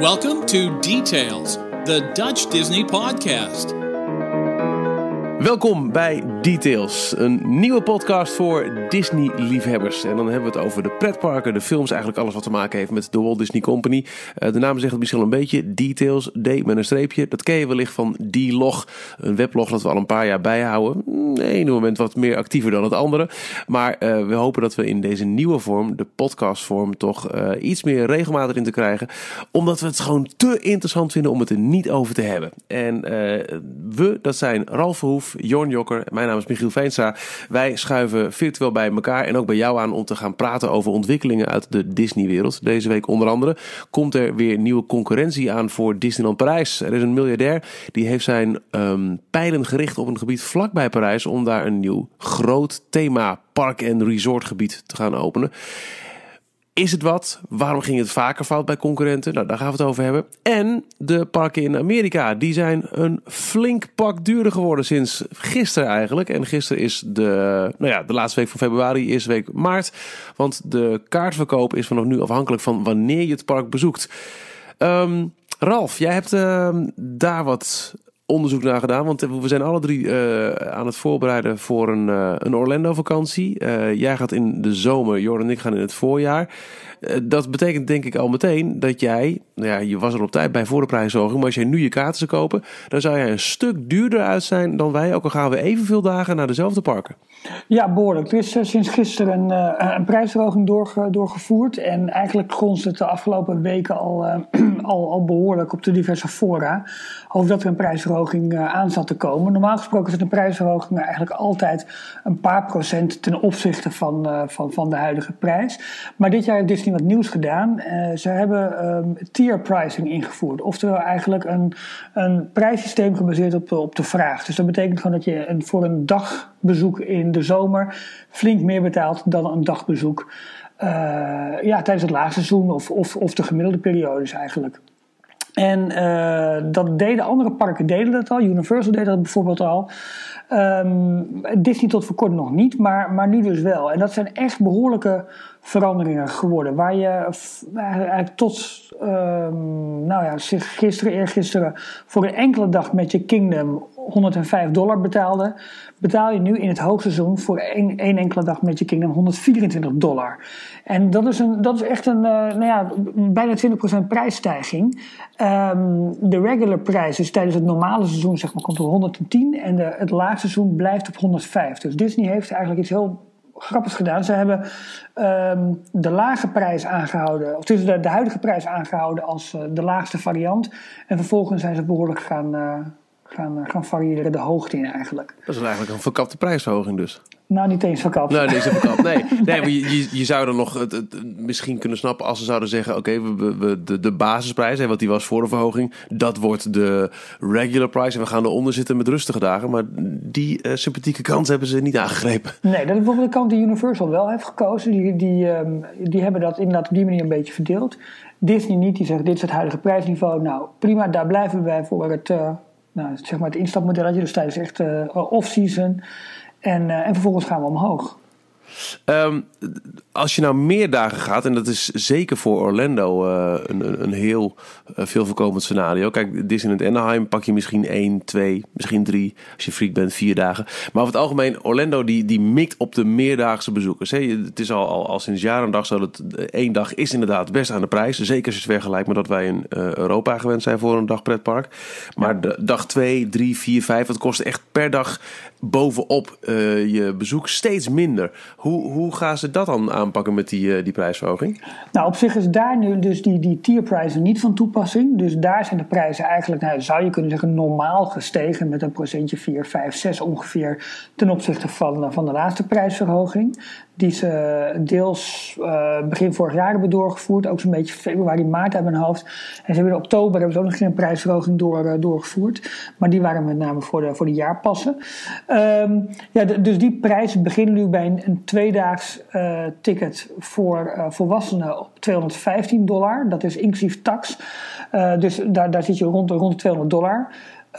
Welcome to Details, the Dutch Disney podcast. Welkom bij Details, een nieuwe podcast voor Disney-liefhebbers. En dan hebben we het over de pretparken, de films, eigenlijk alles wat te maken heeft met de Walt Disney Company. Uh, de naam zegt het misschien al een beetje, Details, D met een streepje. Dat ken je wellicht van D-Log, een weblog dat we al een paar jaar bijhouden. Ene moment wat meer actiever dan het andere. Maar uh, we hopen dat we in deze nieuwe vorm, de podcastvorm, toch uh, iets meer regelmatig in te krijgen. Omdat we het gewoon te interessant vinden om het er niet over te hebben. En we, dat zijn Ralf Verhoef, Jorn Jokker. Mijn naam is Michiel Veenstra. Wij schuiven virtueel bij elkaar en ook bij jou aan om te gaan praten over ontwikkelingen uit de Disney-wereld. Deze week onder andere komt er weer nieuwe concurrentie aan voor Disneyland Parijs. Er is een miljardair die heeft zijn um, pijlen gericht op een gebied vlakbij Parijs om daar een nieuw groot thema park- en resortgebied te gaan openen. Is het wat? Waarom ging het vaker fout bij concurrenten? Nou, daar gaan we het over hebben. En de parken in Amerika, die zijn een flink pak duurder geworden sinds gisteren eigenlijk. En gisteren is de, nou ja, de laatste week van februari, eerste week maart. Want de kaartverkoop is vanaf nu afhankelijk van wanneer je het park bezoekt. Um, Ralf, jij hebt uh, daar wat onderzoek naar gedaan. Want we zijn alle drie uh, aan het voorbereiden voor een, uh, een Orlando-vakantie. Uh, jij gaat in de zomer, Jordan en ik gaan in het voorjaar. dat betekent denk ik al meteen dat jij, nou ja, je was er op tijd bij voor de prijsverhoging, maar als jij nu je kaarten zou kopen, dan zou jij een stuk duurder uit zijn dan wij, ook al gaan we evenveel dagen naar dezelfde parken. Ja, behoorlijk. Er is sinds gisteren een, een prijsverhoging doorge, doorgevoerd en eigenlijk gronst het de afgelopen weken al, al, al behoorlijk op de diverse fora over dat er een prijsverhoging aan zat te komen. Normaal gesproken zijn de prijsverhogingen eigenlijk altijd een paar procent ten opzichte van, van, van de huidige prijs. Maar dit jaar heeft Disney wat nieuws gedaan. Ze hebben um, tier pricing ingevoerd. Oftewel eigenlijk een, een prijssysteem gebaseerd op, op de vraag. Dus dat betekent gewoon dat je een, voor een dagbezoek in de zomer flink meer betaalt dan een dagbezoek ja, tijdens het laagseizoen of, of, of de gemiddelde periodes eigenlijk. En uh, dat deden andere parken deden dat al. Universal deed dat bijvoorbeeld al. Um, Disney tot voor kort nog niet, maar, maar nu dus wel. En dat zijn echt behoorlijke veranderingen geworden. Waar je eigenlijk tot, um, nou ja, gisteren, eergisteren, voor een enkele dag met je Kingdom 105 dollar betaalde, betaal je nu in het hoogseizoen voor één, één enkele dag met je Kingdom 124 dollar. En dat is, een, dat is echt een, uh, nou ja, bijna 20% prijsstijging. Um, de regular prijs is tijdens het normale seizoen zeg maar, komt op 110 en de, het laagseizoen blijft op 105. Dus Disney heeft eigenlijk iets heel grappigs gedaan. Ze hebben um, de lage prijs aangehouden, of tussen de, de huidige prijs aangehouden als uh, de laagste variant. En vervolgens zijn ze behoorlijk gaan, uh, gaan, gaan variëren de hoogte in eigenlijk. Dat is eigenlijk een verkapte prijsverhoging dus. Nou, niet eens verkapt. Nee, niet eens verkapt. Nee, nee maar je, zou dan nog het, het, misschien kunnen snappen als ze zouden zeggen: oké, okay, we, we, de, de basisprijs, hè, wat die was voor de verhoging, dat wordt de regular price. En we gaan eronder zitten met rustige dagen. Maar die uh, sympathieke kant hebben ze niet aangegrepen. Nee, dat is bijvoorbeeld de kant die Universal wel heeft gekozen. Die, die, um, die hebben dat inderdaad op die manier een beetje verdeeld. Disney niet, die zegt: dit is het huidige prijsniveau. Nou, prima, daar blijven wij voor het, uh, nou, zeg maar het instapmodelletje. Dus tijdens echt uh, off-season. En, uh, en vervolgens gaan we omhoog. Um, als je nou meer dagen gaat, en dat is zeker voor Orlando uh, een, een heel uh, veel voorkomend scenario. Kijk, Disneyland Anaheim pak je misschien één, twee, misschien drie, als je freak bent, vier dagen. Maar over het algemeen, Orlando die, die mikt op de meerdaagse bezoekers. Hè. Het is al, al, al sinds jaren en dag zo dat één dag is inderdaad best aan de prijs. Zeker als je het vergelijkt met dat wij in uh, Europa gewend zijn voor een dag pretpark. Maar ja. de, dag twee, drie, vier, vijf, dat kost echt per dag bovenop je bezoek steeds minder. Hoe, hoe gaan ze dat dan aanpakken met die, die prijsverhoging? Nou, op zich is daar nu dus die, die tierprijzen niet van toepassing. Dus daar zijn de prijzen eigenlijk, nou, zou je kunnen zeggen, normaal gestegen met een procentje 4, 5, 6 ongeveer ten opzichte van, van de laatste prijsverhoging die ze deels uh, begin vorig jaar hebben doorgevoerd. Ook zo'n beetje februari, maart uit mijn hoofd. En ze hebben in oktober hebben ze ook nog geen prijsverhoging door, doorgevoerd. Maar die waren met name voor de, voor de jaarpassen. Um, ja, dus die prijzen beginnen nu bij een, een tweedaags uh, voor volwassenen op 215 dollar. Dat is inclusief tax. dus daar, daar zit je rond, rond de 200 dollar.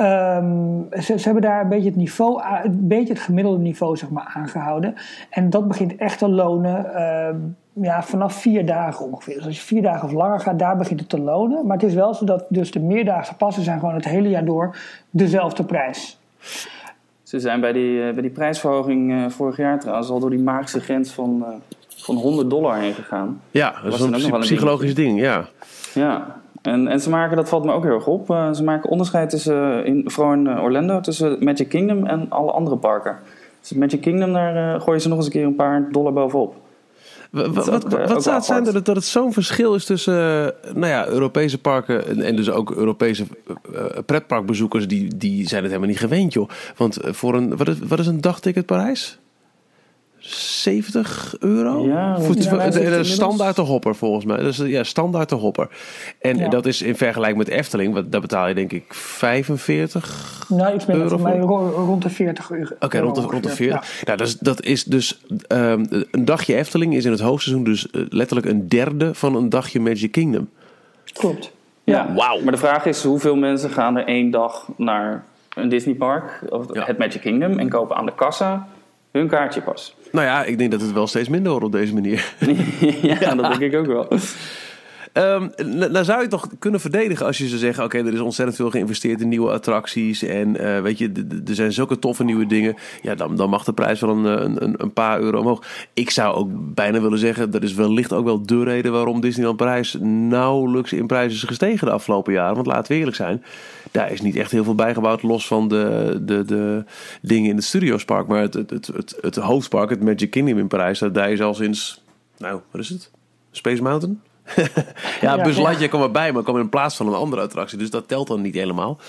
Um, ze, ze, hebben daar een beetje het niveau, een beetje het gemiddelde niveau zeg maar, aangehouden. En dat begint echt te lonen. Um, ja, vanaf vier dagen ongeveer. Dus als je vier dagen of langer gaat, daar begint het te lonen. Maar het is wel zo dat dus de meerdaagse passen zijn gewoon het hele jaar door dezelfde prijs. Ze zijn bij die, bij die prijsverhoging vorig jaar trouwens al door die magische grens van, van 100 dollar heen gegaan. Ja, dat is een, een psychologisch ding, ja. Ja, en, en ze maken, dat valt me ook heel erg op, uh, ze maken onderscheid tussen, in, vooral in Orlando, tussen Magic Kingdom en alle andere parken. Dus Magic Kingdom, daar uh, gooien ze nog eens een keer een paar dollar bovenop. Wat, wat, wat, wat staat zijn dat het, dat het zo'n verschil is tussen nou ja, Europese parken en, en dus ook Europese pretparkbezoekers, die, die zijn het helemaal niet gewend, joh. Want voor een, wat is, wat is een dagticket Parijs? 70 euro? Ja, voor, ja, de, de standaard de hopper volgens mij. Dus ja, standaard de hopper. En ja. dat is in vergelijking met Efteling, wat, daar betaal je denk ik 45 Nou, iets minder, voor mij rond de 40 euro. Oké, okay, rond, de, rond de 40. Ja. Nou, dat is, dat is dus um, een dagje Efteling is in het hoogseizoen dus letterlijk een derde van een dagje Magic Kingdom. Klopt. Ja, wow. maar de vraag is hoeveel mensen gaan er één dag naar een Disneypark of het Magic Kingdom en kopen aan de kassa hun kaartje pas. Nou ja, ik denk dat het wel steeds minder wordt op deze manier. ja, ja, dat denk ik ook wel. Um, zou je toch kunnen verdedigen als je zou zeggen: Oké, er is ontzettend veel geïnvesteerd in nieuwe attracties. En uh, weet je, er zijn zulke toffe nieuwe dingen. Ja, dan, dan mag de prijs wel een, een, een paar euro omhoog. Ik zou ook bijna willen zeggen: dat is wellicht ook wel de reden waarom Disneyland Parijs nauwelijks in prijs is gestegen de afgelopen jaren. Want laten we eerlijk zijn, daar is niet echt heel veel bijgebouwd, los van de, de, de dingen in het Studiospark. Maar het, het, het, het, het hoofdpark, het Magic Kingdom in Parijs, daar is al sinds, nou, wat is het? Space Mountain? ja, ja, Buzz Lightyear kwam erbij, maar kwam in plaats van een andere attractie. Dus dat telt dan niet helemaal.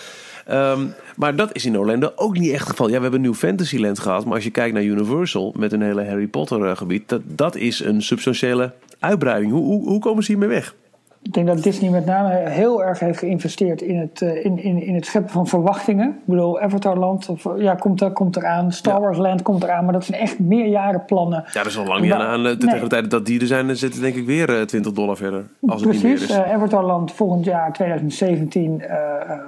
Um, maar dat is in Orlando ook niet echt het geval. Ja, we hebben een nieuw Fantasyland gehad. Maar als je kijkt naar Universal met een hele Harry Potter gebied. Dat, dat is een substantiële uitbreiding. Hoe, hoe, hoe komen ze hiermee weg? Ik denk dat Disney met name heel erg heeft geïnvesteerd in het, in, in, in het scheppen van verwachtingen. Ik bedoel, Avatarland ja, komt, er, komt eraan, Star Wars Land komt eraan, maar dat zijn echt meerjarenplannen. Ja, dat is al lang niet aan. De, Tegen de tijd dat die er zijn, zitten denk ik weer 20 dollar verder. Als Precies, het niet meer is. Uh, Avatarland volgend jaar 2017 uh,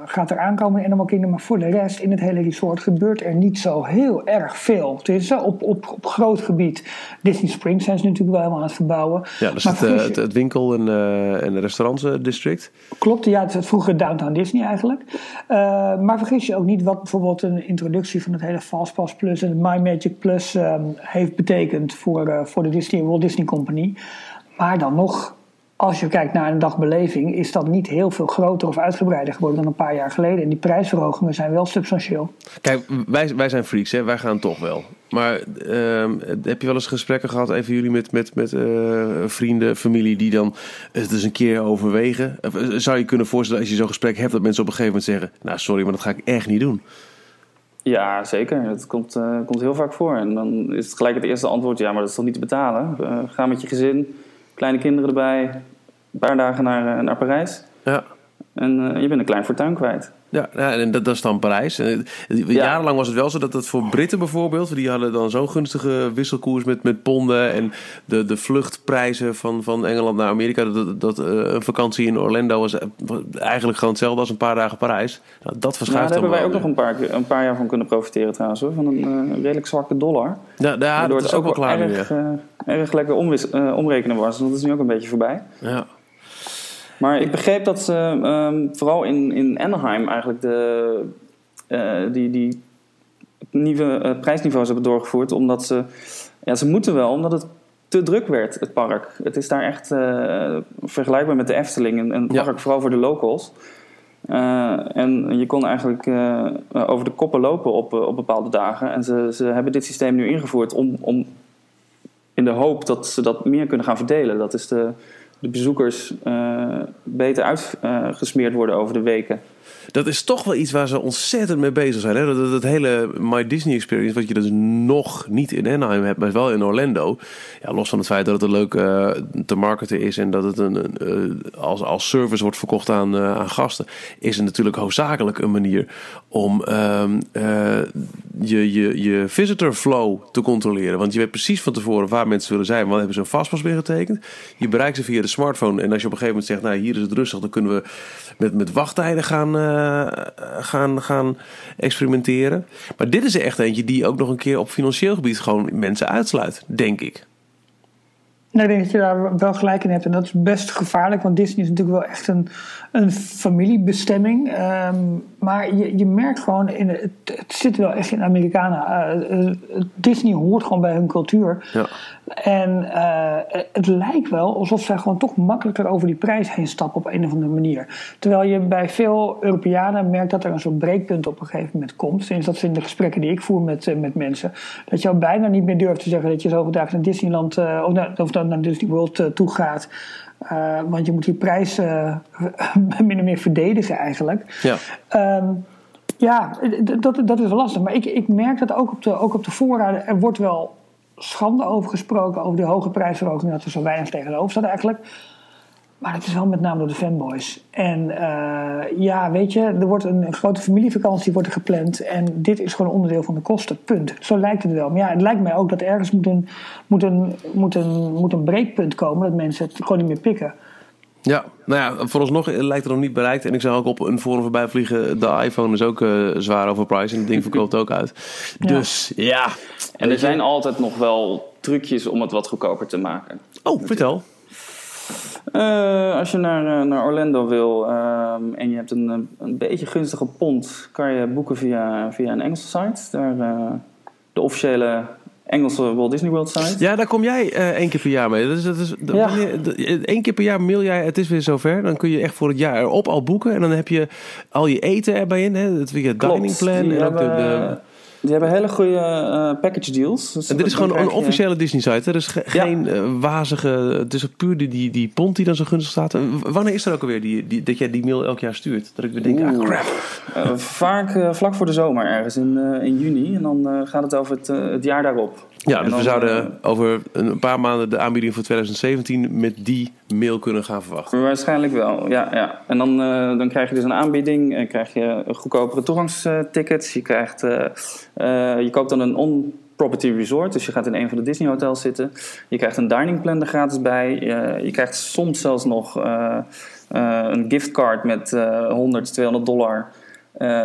gaat er aankomen in Animal Kingdom. Maar voor de rest in het hele resort gebeurt er niet zo heel erg veel. Het is op, op, op groot gebied. Disney Springs zijn ze natuurlijk wel helemaal aan het verbouwen. Ja, dus het, het, het, winkel en, en restaurantsdistrict. Klopt, ja, het, het vroeger Downtown Disney eigenlijk. Uh, maar vergis je ook niet wat bijvoorbeeld een introductie van het hele Fastpass Plus en My Magic Plus um, heeft betekend voor, uh, voor de Disney, Walt Disney Company. Maar dan nog, als je kijkt naar een dagbeleving, is dat niet heel veel groter of uitgebreider geworden dan een paar jaar geleden. En die prijsverhogingen zijn wel substantieel. Kijk, wij, wij zijn freaks, hè? wij gaan toch wel. Maar uh, heb je wel eens gesprekken gehad, even jullie met, met, met uh, vrienden, familie, die dan het eens een keer overwegen? Of, zou je kunnen voorstellen, als je zo'n gesprek hebt, dat mensen op een gegeven moment zeggen: Nou, sorry, maar dat ga ik echt niet doen? Ja, zeker. Dat komt, uh, komt heel vaak voor. En dan is het gelijk het eerste antwoord: ja, maar dat is toch niet te betalen? Uh, ga met je gezin, kleine kinderen erbij, een paar dagen naar, naar Parijs. Ja. En je bent een klein fortuin kwijt. Ja, ja, en dat, dat is dan Parijs. Jarenlang was het wel zo dat het voor Britten bijvoorbeeld, die hadden dan zo'n gunstige wisselkoers met, met ponden en de, de vluchtprijzen van, van Engeland naar Amerika. Dat, dat uh, een vakantie in Orlando was eigenlijk gewoon hetzelfde als een paar dagen Parijs. Nou, dat verschuift ja, daar hebben wij ook nog een paar, een paar jaar van kunnen profiteren trouwens, hoor, van een uh, redelijk zwakke dollar. Ja, ja dat is ook wel klaar erg, nu. Ja. Erg lekker omwis, omrekenen was. Dat is nu ook een beetje voorbij. Ja. Maar ik begreep dat ze um, vooral in, in Anaheim eigenlijk de, uh, die, die nieuwe uh, prijsniveaus hebben doorgevoerd. Omdat ze, ja, ze moeten wel, omdat het te druk werd, het park. Het is daar echt uh, vergelijkbaar met de Efteling, een, een park ja. vooral voor de locals. en je kon eigenlijk over de koppen lopen op, op bepaalde dagen. En ze, ze hebben dit systeem nu ingevoerd om, om in de hoop dat ze dat meer kunnen gaan verdelen. Dat is de, de bezoekers uh, beter uitgesmeerd worden over de weken. Dat is toch wel iets waar ze ontzettend mee bezig zijn. Hè? Dat, hele My Disney Experience, wat je dus nog niet in Anaheim hebt, maar wel in Orlando. Ja, los van het feit dat het een leuk uh, te marketen is en dat het een, uh, als, als service wordt verkocht aan, uh, aan gasten, is het natuurlijk hoofdzakelijk een manier om um, je, je, je visitor flow te controleren. Want je weet precies van tevoren waar mensen willen zijn. Want hebben ze een vastpas weer getekend. Je bereikt ze via de smartphone. En als je op een gegeven moment zegt, nou hier is het rustig, dan kunnen we met, met wachttijden gaan, uh, gaan, gaan experimenteren. Maar dit is er echt eentje die ook nog een keer op financieel gebied gewoon mensen uitsluit, denk ik. Nee, ik denk dat je daar wel gelijk in hebt. En dat is best gevaarlijk, want Disney is natuurlijk wel echt een, een familiebestemming. Ehm, maar je, je merkt gewoon, in, het, het zit wel echt in Amerikanen. Uh, Disney hoort gewoon bij hun cultuur. Ja. En uh, het lijkt wel alsof zij gewoon toch makkelijker over die prijs heen stappen op een of andere manier. Terwijl je bij veel Europeanen merkt dat er een soort breekpunt op een gegeven moment komt. Sinds dat in de gesprekken die ik voer met, met mensen. Dat je al bijna niet meer durft te zeggen dat je zo vandaag naar Disneyland of, naar, of naar Disney World toe gaat. Want je moet die prijs min of meer verdedigen eigenlijk. Ja, um, ja dat, dat is wel lastig. Maar ik, ik merk dat ook op de, ook op de voorraden. Er wordt wel schande over gesproken over die hoge prijsverhoging. Dat er zo weinig tegenover staat eigenlijk. Maar het is wel met name door de fanboys. En uh, ja, weet je, er wordt een, grote familievakantie wordt gepland. En dit is gewoon onderdeel van de kosten. Punt. Zo lijkt het wel. Maar ja, het lijkt mij ook dat ergens moet een, moet een, moet een, moet een breekpunt komen. Dat mensen het gewoon niet meer pikken. Ja, nou ja, vooralsnog lijkt het nog niet bereikt. En ik zag ook op een forum voorbij vliegen. De iPhone is ook uh, zwaar overpriced. En het ding verkoopt ook uit. Dus ja. En er zijn altijd nog wel trucjes om het wat goedkoper te maken. Oh, vertel. Uh, als je naar, eh, naar Orlando wil um, en je hebt een, een beetje gunstige pond, kan je boeken via, via een Engelse site. Daar, de officiële Engelse Walt Disney World site. Ja, daar kom jij uh, één keer per jaar mee. Dat is, dat is. Eén keer per jaar mail jij, het is weer zover. Dan kun je echt voor het jaar erop al boeken. En dan heb je al je eten erbij in. Hè? Het dining plan. En ook de, de die hebben hele goede uh, package deals. Dus en dit is gewoon een officiële Disney-site. Er is geen uh, wazige. Het is puur die, die, die pond die dan zo gunstig staat. wanneer is er ook alweer die, die, dat jij die mail elk jaar stuurt? Dat ik weer denk, ah crap. Uh, vaak vlak voor de zomer ergens in, in juni. En dan gaat het over het, het jaar daarop. Ja, dus we zouden over een paar maanden de aanbieding voor 2017 met die mail kunnen gaan verwachten. Waarschijnlijk wel, ja. ja. En dan, dan krijg je dus een aanbieding en krijg je goedkopere toegangstickets. Je, krijgt, je koopt dan een on-property resort, dus je gaat in een van de Disney hotels zitten. Je krijgt een dining plan er gratis bij. je krijgt soms zelfs nog een giftcard met 100, 200 dollar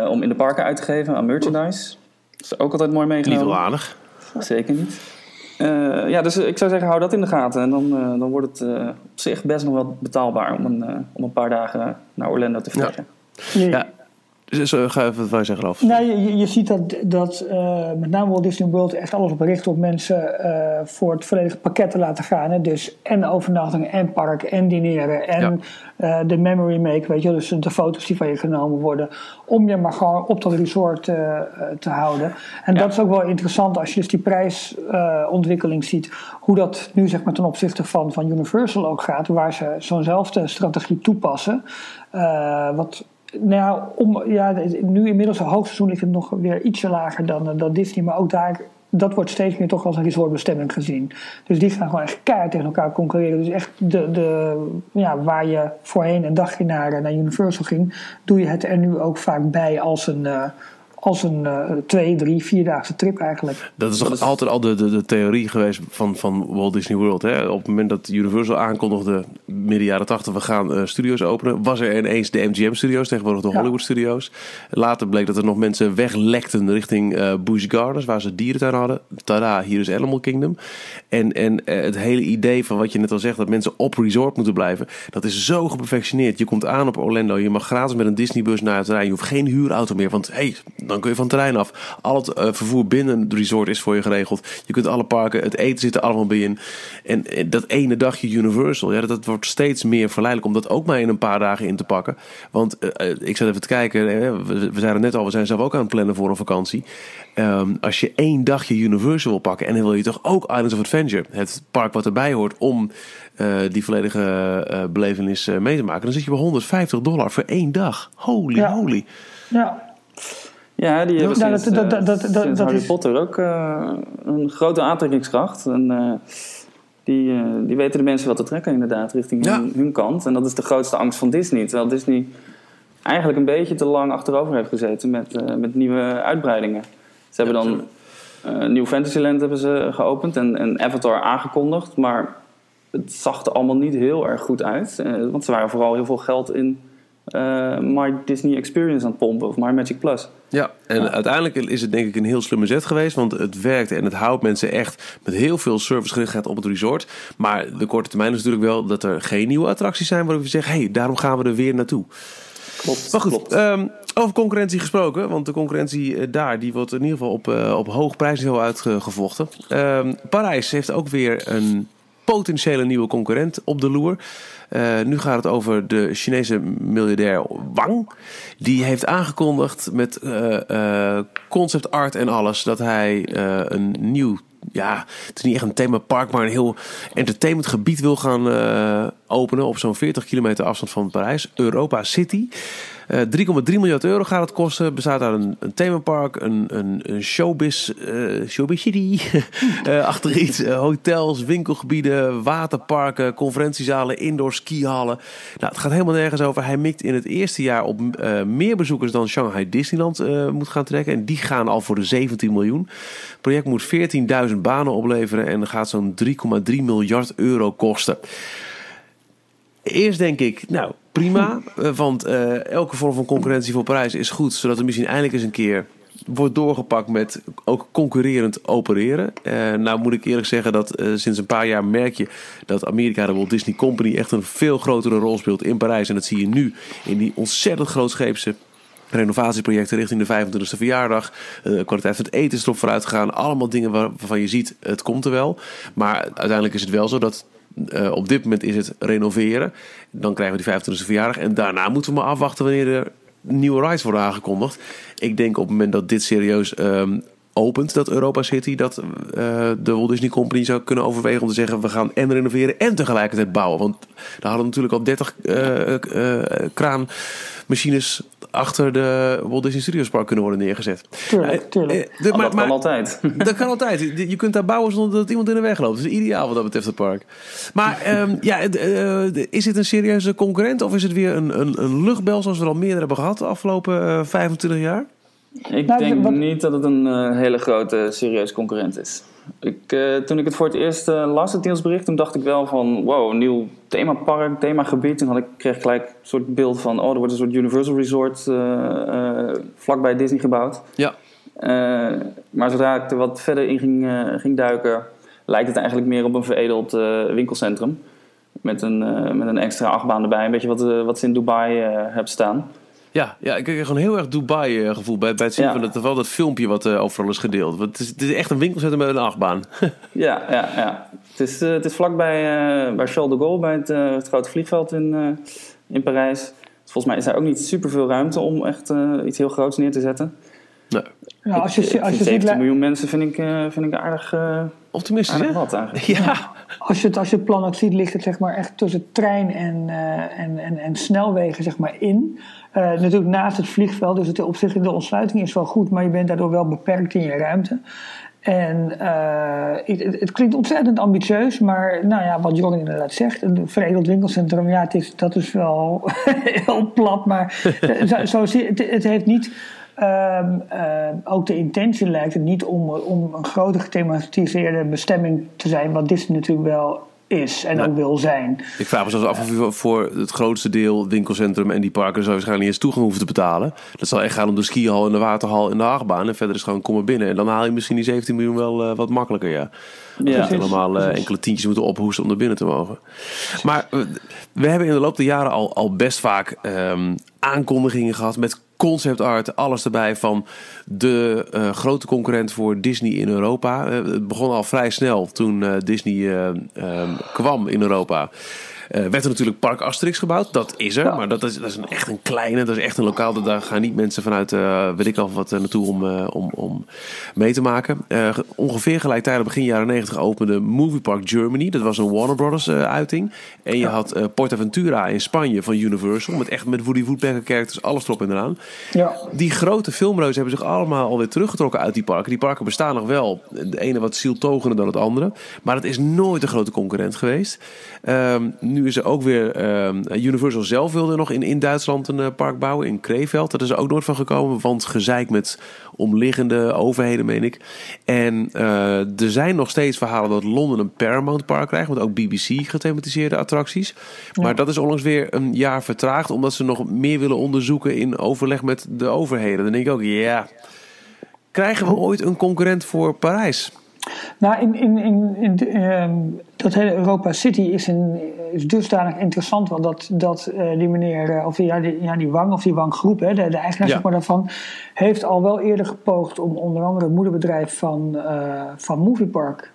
om in de parken uit te geven aan merchandise. Dat is ook altijd mooi meegenomen. Niet aardig. Zeker niet. Uh, ja, dus ik zou zeggen, hou dat in de gaten. En dan, uh, dan wordt het uh, op zich best nog wel betaalbaar om een, om een paar dagen naar Orlando te vliegen. Ja. ja. Ga even wat zeggen, Ralf. Nou, je, je ziet dat, dat met name Walt Disney World echt alles op richt om mensen voor het volledige pakket te laten gaan. Hè? Dus en overnachting en park en dineren en uh, de memory make, weet je, dus de foto's die van je genomen worden, om je maar gewoon op dat resort te houden. En dat is ook wel interessant als je dus die prijsontwikkeling ziet, hoe dat nu zeg maar ten opzichte van, van Universal ook gaat, waar ze zo'nzelfde strategie toepassen. wat nou om, ja, nu inmiddels een hoogseizoen ligt het nog weer ietsje lager dan, dan Disney, maar ook daar dat wordt steeds meer toch als een resortbestemming gezien. Dus die gaan gewoon echt keihard tegen elkaar concurreren. Dus echt de, de, ja, waar je voorheen een dagje naar, naar Universal ging, doe je het er nu ook vaak bij als een, uh, als een uh, twee, drie, vierdaagse trip eigenlijk. Dat is toch altijd al de, de, de, theorie geweest van, van Walt Disney World. Hè? Op het moment dat Universal aankondigde, midden jaren tachtig, we gaan uh, studios openen, was er ineens de MGM studios, tegenwoordig de Hollywood studios. Later bleek dat er nog mensen weglekten richting uh, Busch Gardens, waar ze dierentuin hadden. Tada, hier is Animal Kingdom. En, en het hele idee van wat je net al zegt, dat mensen op resort moeten blijven, dat is zo geperfectioneerd. Je komt aan op Orlando, je mag gratis met een Disneybus naar het terrein. Je hoeft geen huurauto meer, want hey, dan kun je van terrein af. Al het uh, vervoer binnen het resort is voor je geregeld. Je kunt alle parken, het eten zit er allemaal bij in. En, dat ene dagje Universal, ja, dat, wordt steeds meer verleidelijk om dat ook maar in een paar dagen in te pakken. Want uh, ik zat even te kijken, we, we zeiden net al, we zijn zelf ook aan het plannen voor een vakantie. Um, als je één dagje Universal wil pakken en dan wil je toch ook Islands of Adventure, het park wat erbij hoort om uh, die volledige uh, belevenis mee te maken, dan zit je bij 150 dollar voor één dag. Holy, ja. holy. Ja. Ja, die hebben nou, sinds, dat, dat, dat, dat, Harry is... Potter ook uh, een grote aantrekkingskracht. En uh, die, uh, die weten de mensen wel te trekken inderdaad richting ja. hun, hun, kant. En dat is de grootste angst van Disney. Terwijl Disney eigenlijk een beetje te lang achterover heeft gezeten met, met nieuwe uitbreidingen. Ze hebben dan uh, Nieuw Fantasyland hebben ze geopend en, en Avatar aangekondigd. Maar het zag er allemaal niet heel erg goed uit. want ze waren vooral heel veel geld in uh, My Disney Experience aan het pompen of My Magic Plus. Ja, en uiteindelijk is het denk ik een heel slimme zet geweest. Want het werkt en het houdt mensen echt met heel veel servicegerichtheid op het resort. Maar de korte termijn is natuurlijk wel dat er geen nieuwe attracties zijn waarop je zegt... hé, hey, daarom gaan we er weer naartoe. Klopt, maar goed, klopt. Um, over concurrentie gesproken. Want de concurrentie uh, daar die wordt in ieder geval op, uh, op hoog prijsniveau uitgevochten. Um, Parijs heeft ook weer een potentiële nieuwe concurrent op de loer. Uh, nu gaat het over de Chinese miljardair Wang. Die heeft aangekondigd met uh, uh, concept art en alles dat hij een nieuw. Ja, het is niet echt een themapark, maar een heel entertainmentgebied wil gaan openen op zo'n 40 kilometer afstand van Parijs. Europa City. Uh, 3,3 miljard euro gaat het kosten. Bestaat uit een, een themapark, een, een, een showbiz, uh, showbiz city, uh, achter iets, hotels, winkelgebieden, waterparken, conferentiezalen, indoor skihallen. Nou, het gaat helemaal nergens over. Hij mikt in het eerste jaar op meer bezoekers dan Shanghai Disneyland moet gaan trekken. En die gaan al voor de 17 miljoen. Het project moet 14.000 banen opleveren en gaat zo'n 3,3 miljard euro kosten. Eerst denk ik, nou prima, want uh, elke vorm van concurrentie voor prijs is goed, zodat er misschien eindelijk eens een keer wordt doorgepakt met ook concurrerend opereren. Uh, nou moet ik eerlijk zeggen dat uh, sinds een paar jaar merk je dat Amerika, de Walt Disney Company, echt een veel grotere rol speelt in Parijs. En dat zie je nu in die ontzettend grootscheepse renovatieprojecten richting de 25e verjaardag. De kwaliteit van het eten is erop vooruit gegaan. Allemaal dingen waarvan je ziet, het komt er wel. Maar uiteindelijk is het wel zo dat uh, op dit moment is het renoveren. Dan krijgen we die 25e verjaardag. En daarna moeten we maar afwachten wanneer er nieuwe rides worden aangekondigd. Ik denk op het moment dat dit serieus um, opent, dat Europa City, dat uh, de Walt Disney Company zou kunnen overwegen om te zeggen: we gaan en renoveren en tegelijkertijd bouwen. Want daar hadden natuurlijk al 30 uh, kraanmachines achter de Walt Disney Studios Park kunnen worden neergezet. Tuurlijk, tuurlijk. Uh, de, oh, dat kan altijd. Dat kan altijd. Je kunt daar bouwen zonder dat iemand in de weg loopt. Dat is ideaal wat dat betreft het park. Maar um, ja, uh, is dit een serieuze concurrent of is het weer een, een, een luchtbel zoals we er al meer hebben gehad de afgelopen uh, 25 jaar? Ik nou, denk wat... niet dat het een uh, hele grote, serieuze concurrent is. Ik, uh, toen ik het voor het eerst uh, las, het nieuwsbericht, toen dacht ik wel van... wow, een nieuw themapark, themagebied. Toen had ik, kreeg ik gelijk een soort beeld van... oh, er wordt een soort Universal Resort uh, vlakbij Disney gebouwd. Ja. maar zodra ik er wat verder in ging, ging duiken... lijkt het eigenlijk meer op een veredeld winkelcentrum. Met een, met een extra achtbaan erbij. Een beetje wat, wat ze in Dubai hebben staan. Ja, ja, ik kreeg gewoon heel erg Dubai-gevoel bij, bij het zien Ja. van het, wel dat filmpje wat uh, overal is gedeeld. Want het, is, het is echt een winkelcentrum met een achtbaan. Ja, ja, ja. Het is, uh, het is vlakbij uh, bij Charles de Gaulle, bij het, het grote vliegveld in, in Parijs. Dus volgens mij is daar ook niet super veel ruimte om echt iets heel groots neer te zetten. Nee. Nou, als je, Ik- ik als je vind ziet, 17 miljoen mensen vind ik, uh, vind ik aardig, uh, Optimistisch, aardig hè? wat eigenlijk. Ja. als je, het, als je het plan ook ziet, ligt het zeg maar echt tussen trein en, uh, en, en, en snelwegen zeg maar in. Uh, natuurlijk naast het vliegveld, dus het, op zich de ontsluiting is wel goed, maar je bent daardoor wel beperkt in je ruimte. En uh, het, het, klinkt ontzettend ambitieus, maar nou ja, wat Jorgen inderdaad zegt, een veredeld winkelcentrum, ja, het is, dat is wel heel plat, maar zo, het, het heeft niet. Um, uh, ook de intentie lijkt het niet om, om een grote gethematiseerde bestemming te zijn, wat Disney natuurlijk wel is en ook wil zijn. Ik vraag me zelfs af of voor het grootste deel winkelcentrum en die parken zou waarschijnlijk niet eens toegang hoeven te betalen. Dat zal echt gaan om de skihal en de waterhal en de achtbaan. En verder is gewoon kom maar binnen. En dan haal je misschien die 17 miljoen wel uh, wat makkelijker, ja. Ja. had je allemaal uh, enkele tientjes moeten ophoesten om er binnen te mogen. Maar uh, we hebben in de loop der jaren al, al best vaak um, aankondigingen gehad met concept art, alles erbij van de uh, grote concurrent voor Disney in Europa. Uh, het begon al vrij snel toen uh, Disney um, kwam in Europa. Werd er natuurlijk Park Asterix gebouwd. Dat is er, ja. maar dat is, dat is een, echt een kleine. Dat is echt een lokaal. Daar gaan niet mensen vanuit, weet ik al wat, naartoe om, om, om mee te maken. Ongeveer gelijktijdig begin jaren 90 opende Movie Park Germany. Dat was een Warner Brothers uiting. En je ja. had uh, PortAventura in Spanje van Universal. Met echt met Woody Woodpecker characters, alles erop en eraan. Ja. Die grote filmreuzen hebben zich allemaal alweer teruggetrokken uit die parken. Die parken bestaan nog wel. De ene wat zieltogender dan het andere. Maar het is nooit een grote concurrent geweest. Um, nu is er ook weer... Universal zelf wilde nog in, in Duitsland een park bouwen, in Krefeld. Dat is er ook nooit van gekomen, want gezeik met omliggende overheden, meen ik. En er zijn nog steeds verhalen dat Londen een Paramount Park krijgt, want ook BBC gethematiseerde attracties. Maar dat is onlangs weer een jaar vertraagd, omdat ze nog meer willen onderzoeken in overleg met de overheden. Dan denk ik ook, ja, krijgen we ooit een concurrent voor Parijs? Nou, in, in, in, in ehm, dat hele Europa City is, een, is dusdanig interessant, want dat, dat uh, die meneer, uh, of ja, die, ja, die Wang of die Wang-groep, de, de eigenaar zeg maar, daarvan, heeft al wel eerder gepoogd om onder andere het moederbedrijf van, uh, van Moviepark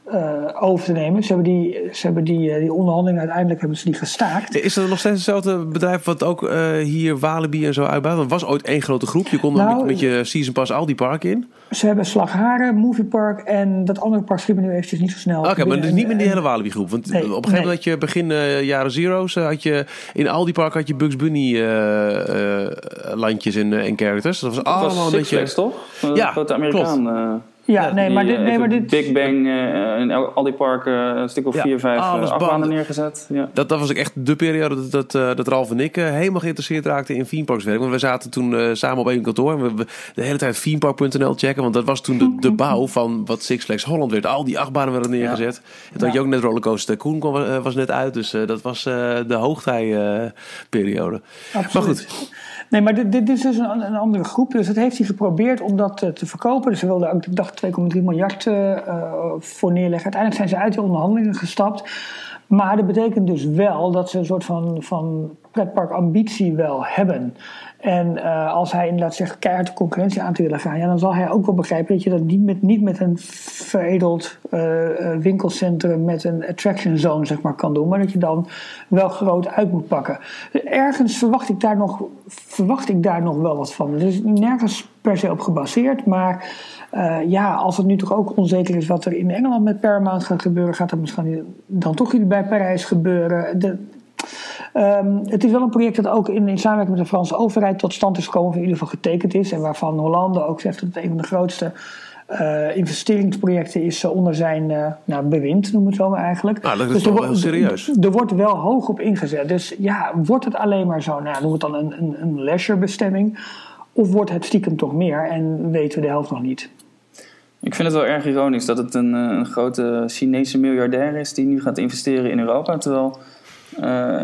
over te nemen. Ze hebben, die, ze hebben die, die onderhandelingen uiteindelijk hebben ze die gestaakt. Is dat nog steeds hetzelfde bedrijf wat ook hier Walibi en zo uitbouwt? Dat was ooit één grote groep. Je kon nou, met, met, je season pass al die parken in. Ze hebben Slagharen, Moviepark en dat andere park schiet me nu eventjes niet zo snel. Oké, maar dus niet met die hele Walibi groep. Want op een gegeven moment had je begin uh, jaren zero's, uh, had je in al die parken had je Bugs Bunny uh, landjes en, en characters. Dat was allemaal was een beetje. Flags, toch? Ja, grote Amerikaan. Ja, nee, maar dit, nee, maar dit... Big Bang in al die parken een stuk of vier, vijf afbanen neergezet. Ja. Dat, dat was ook echt de periode dat, dat, dat Ralf en ik helemaal geïnteresseerd raakten in themeparks werk. Want we zaten toen samen op één kantoor en we, de hele tijd themepark.nl checken. Want dat was toen de, de bouw van wat Six Flags Holland werd. Al die achtbanen werden neergezet. Ja. En toen had je ook net Rollercoaster Koen was net uit. Dus dat was de hoogtijperiode. maar goed. Nee, maar dit, dit is dus een, een, andere groep. Dus dat heeft hij geprobeerd om dat te, te verkopen. Dus ze wilden ook, ik dacht, 2,3 miljard uh, voor neerleggen. Uiteindelijk zijn ze uit die onderhandelingen gestapt. Maar dat betekent dus wel dat ze een soort van, van pretparkambitie wel hebben. En uh, als hij inderdaad zegt keihard de concurrentie aan te willen gaan, ja, dan zal hij ook wel begrijpen dat je dat niet met, niet met een veredeld uh, winkelcentrum met een attraction zone zeg maar, kan doen, maar dat je dan wel groot uit moet pakken. Ergens verwacht ik daar nog, verwacht ik daar nog wel wat van. Is nergens per se op gebaseerd, maar ja, als het nu toch ook onzeker is wat er in Engeland met Paramount gaat gebeuren, gaat dat misschien dan toch iets bij Parijs gebeuren. De, Um, het is wel een project dat ook in, in samenwerking met de Franse overheid tot stand is gekomen, of in ieder geval getekend is. En waarvan Hollande ook zegt dat het een van de grootste uh, investeringsprojecten is uh, onder zijn uh, nou, bewind, noemen we het zo maar eigenlijk. Nou, dat is dus wel heel serieus. Er wordt wel hoog op ingezet. Dus ja, wordt het alleen maar zo, nou, noem het dan een, een, een leisurebestemming, of wordt het stiekem toch meer en weten we de helft nog niet? Ik vind het wel erg ironisch dat het een, een grote Chinese miljardair is die nu gaat investeren in Europa, terwijl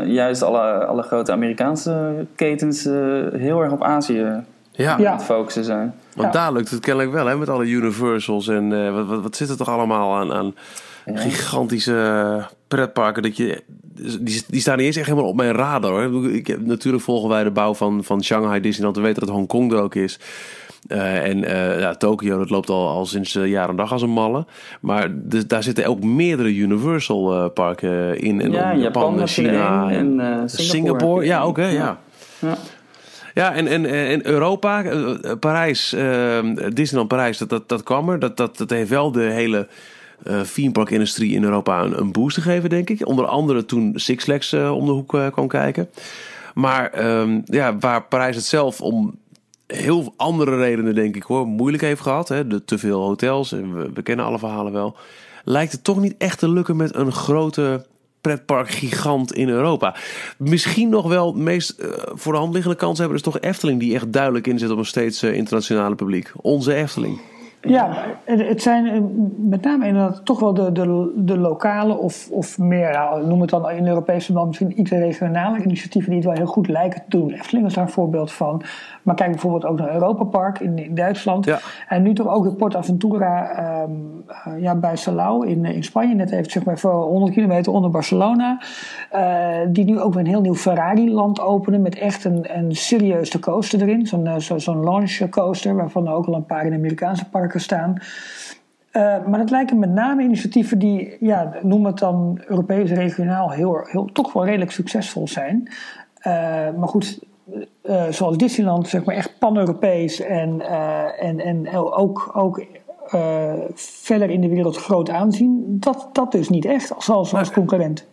juist alle, alle grote Amerikaanse ketens uh, heel erg op Azië ja. aan het focussen zijn. Want ja. daar lukt het kennelijk wel, hè, met alle Universals en uh, wat, wat, wat, zit er toch allemaal aan, aan ja. gigantische pretparken. Dat je, die, die staan niet eens echt helemaal op mijn radar. Hoor. Ik, natuurlijk volgen wij de bouw van, van Shanghai Disneyland. We weten dat Hongkong er ook is. Uh, en uh, ja, Tokio, dat loopt al, al sinds uh, jaar en dag als een malle. Maar dus, daar zitten ook meerdere Universal parken in. En ja, Japan, Japan China en, Singapore. Singapore. Ja, ook hè, ja. ja. ja. en, en, en Europa, Parijs, Disneyland Parijs, dat, dat, dat kwam er. Dat, dat, dat heeft wel de hele uh, themeparkindustrie in Europa een, een, boost gegeven, denk ik. Onder andere toen Six Flags om de hoek kwam kijken. Maar um, ja, waar Parijs het zelf om heel andere redenen, denk ik hoor, moeilijk heeft gehad. Hè? De te veel hotels, en we, kennen alle verhalen wel. Lijkt het toch niet echt te lukken met een grote pretparkgigant in Europa. Misschien nog wel het meest uh, voor de hand liggende kans hebben, is toch Efteling, die echt duidelijk inzet op een steeds uh, internationale publiek. Onze Efteling. Ja, het zijn eh, met name inderdaad toch wel de, de, de lokale of, of meer, noem het dan in Europese land misschien iets regionale initiatieven die het wel heel goed lijken te doen. Efteling is daar een voorbeeld van. Maar kijk bijvoorbeeld ook naar Europa Park in, in Duitsland. Ja. En nu toch ook de Portaventura um, uh, ja, bij Salau in, in Spanje. Net heeft zeg maar voor 100 kilometer onder Barcelona. Uh, die nu ook weer een heel nieuw Ferrari-land openen met echt een, een serieuze coaster erin. Zo'n uh, zo, zo'n launch coaster waarvan er ook al een paar in Amerikaanse parken staan. Uh, maar het lijken met name initiatieven die, ja, noem het dan Europees regionaal, heel, heel, toch wel redelijk succesvol zijn. Uh, maar goed, uh, zoals Disneyland, zeg maar echt pan-Europees en, en, en ook, ook verder in de wereld groot aanzien, dat, dat dus niet echt als, als, als concurrent.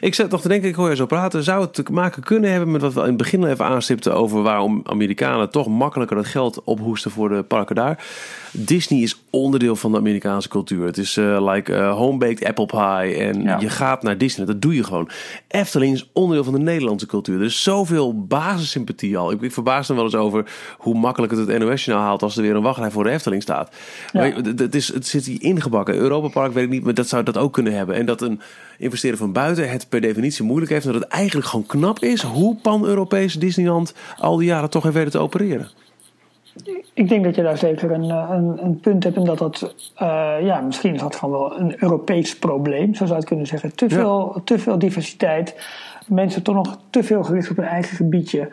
Ik zat nog te denken, ik hoor je zo praten. Zou het te maken kunnen hebben met wat we in het begin even aanstipten over waarom Amerikanen toch makkelijker dat geld ophoesten voor de parken daar? Disney is onderdeel van de Amerikaanse cultuur. Het is uh, like uh, home-baked apple pie. En Ja. je gaat naar Disney, dat doe je gewoon. Efteling is onderdeel van de Nederlandse cultuur. Er is zoveel basissympathie al. Ik, ik verbaas me wel eens over hoe makkelijk het het NOS-journaal haalt als er weer een wachtrij voor de Efteling staat. Ja. Maar het, het, is, het zit hier ingebakken. Europa Park weet ik niet, maar dat zou dat ook kunnen hebben. En dat een investeerder van buiten het per definitie moeilijk heeft. En dat het eigenlijk gewoon knap is hoe pan-Europees Disneyland al die jaren toch heeft weten te opereren. Ik denk dat je daar zeker een, eh, een, een punt hebt en dat dat, eh, ja, misschien is dat gewoon wel een Europees probleem, zo zou je het kunnen zeggen. Te veel, te veel diversiteit, mensen toch nog te veel gericht op hun eigen gebiedje.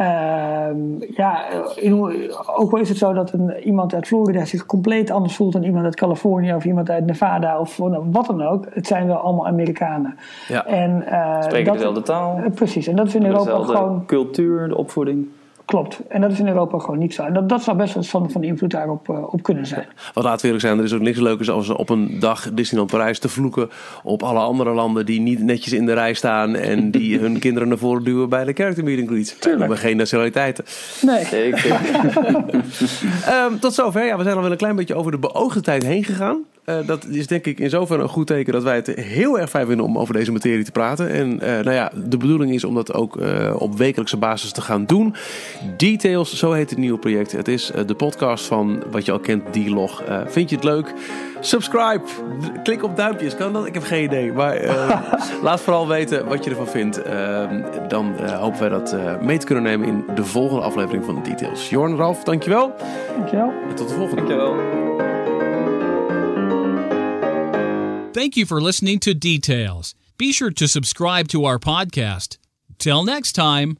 Ehm, ja, hoe- ook al is het zo dat een, iemand uit Florida zich compleet anders voelt dan iemand uit Californië of iemand uit Nevada of wat dan ook. Het zijn wel allemaal Amerikanen. Ja. En, eh, Spreken dat- dezelfde taal. eh, precies, en dat is in Europa Dezelfde gewoon cultuur, de opvoeding. Klopt. En dat is in Europa gewoon niet zo. En dat, dat zou best wel van, van invloed daarop eh, op kunnen zijn. Want laten we eerlijk zijn, er is ook niks leukers als op een dag Disneyland Parijs te vloeken op alle andere landen die niet netjes in de rij staan en die hun kinderen naar voren duwen bij de character meeting greet. We hebben geen nationaliteiten. Nee. Ik, Ehm, tot zover. Ja, we zijn al wel een klein beetje over de beoogde tijd heen gegaan. Eh, dat is denk ik in zoverre een goed teken dat wij het heel erg fijn vinden om over deze materie te praten. En eh, nou ja, de bedoeling is om dat ook eh, op wekelijkse basis te gaan doen. Details, zo heet het nieuwe project. Het is eh, de podcast van wat je al kent, D-Log. Eh, vind je het leuk? Subscribe. D- Klik op duimpjes. Kan dat? Ik heb geen idee. Maar eh, laat vooral weten wat je ervan vindt. Ehm, dan eh, hopen wij dat eh, mee te kunnen nemen in de volgende aflevering van Details. Jorn, Ralf, dankjewel. Dankjewel. En tot de volgende. dankjewel. Thank you for listening to Details. Be sure to subscribe to our podcast. Till next time.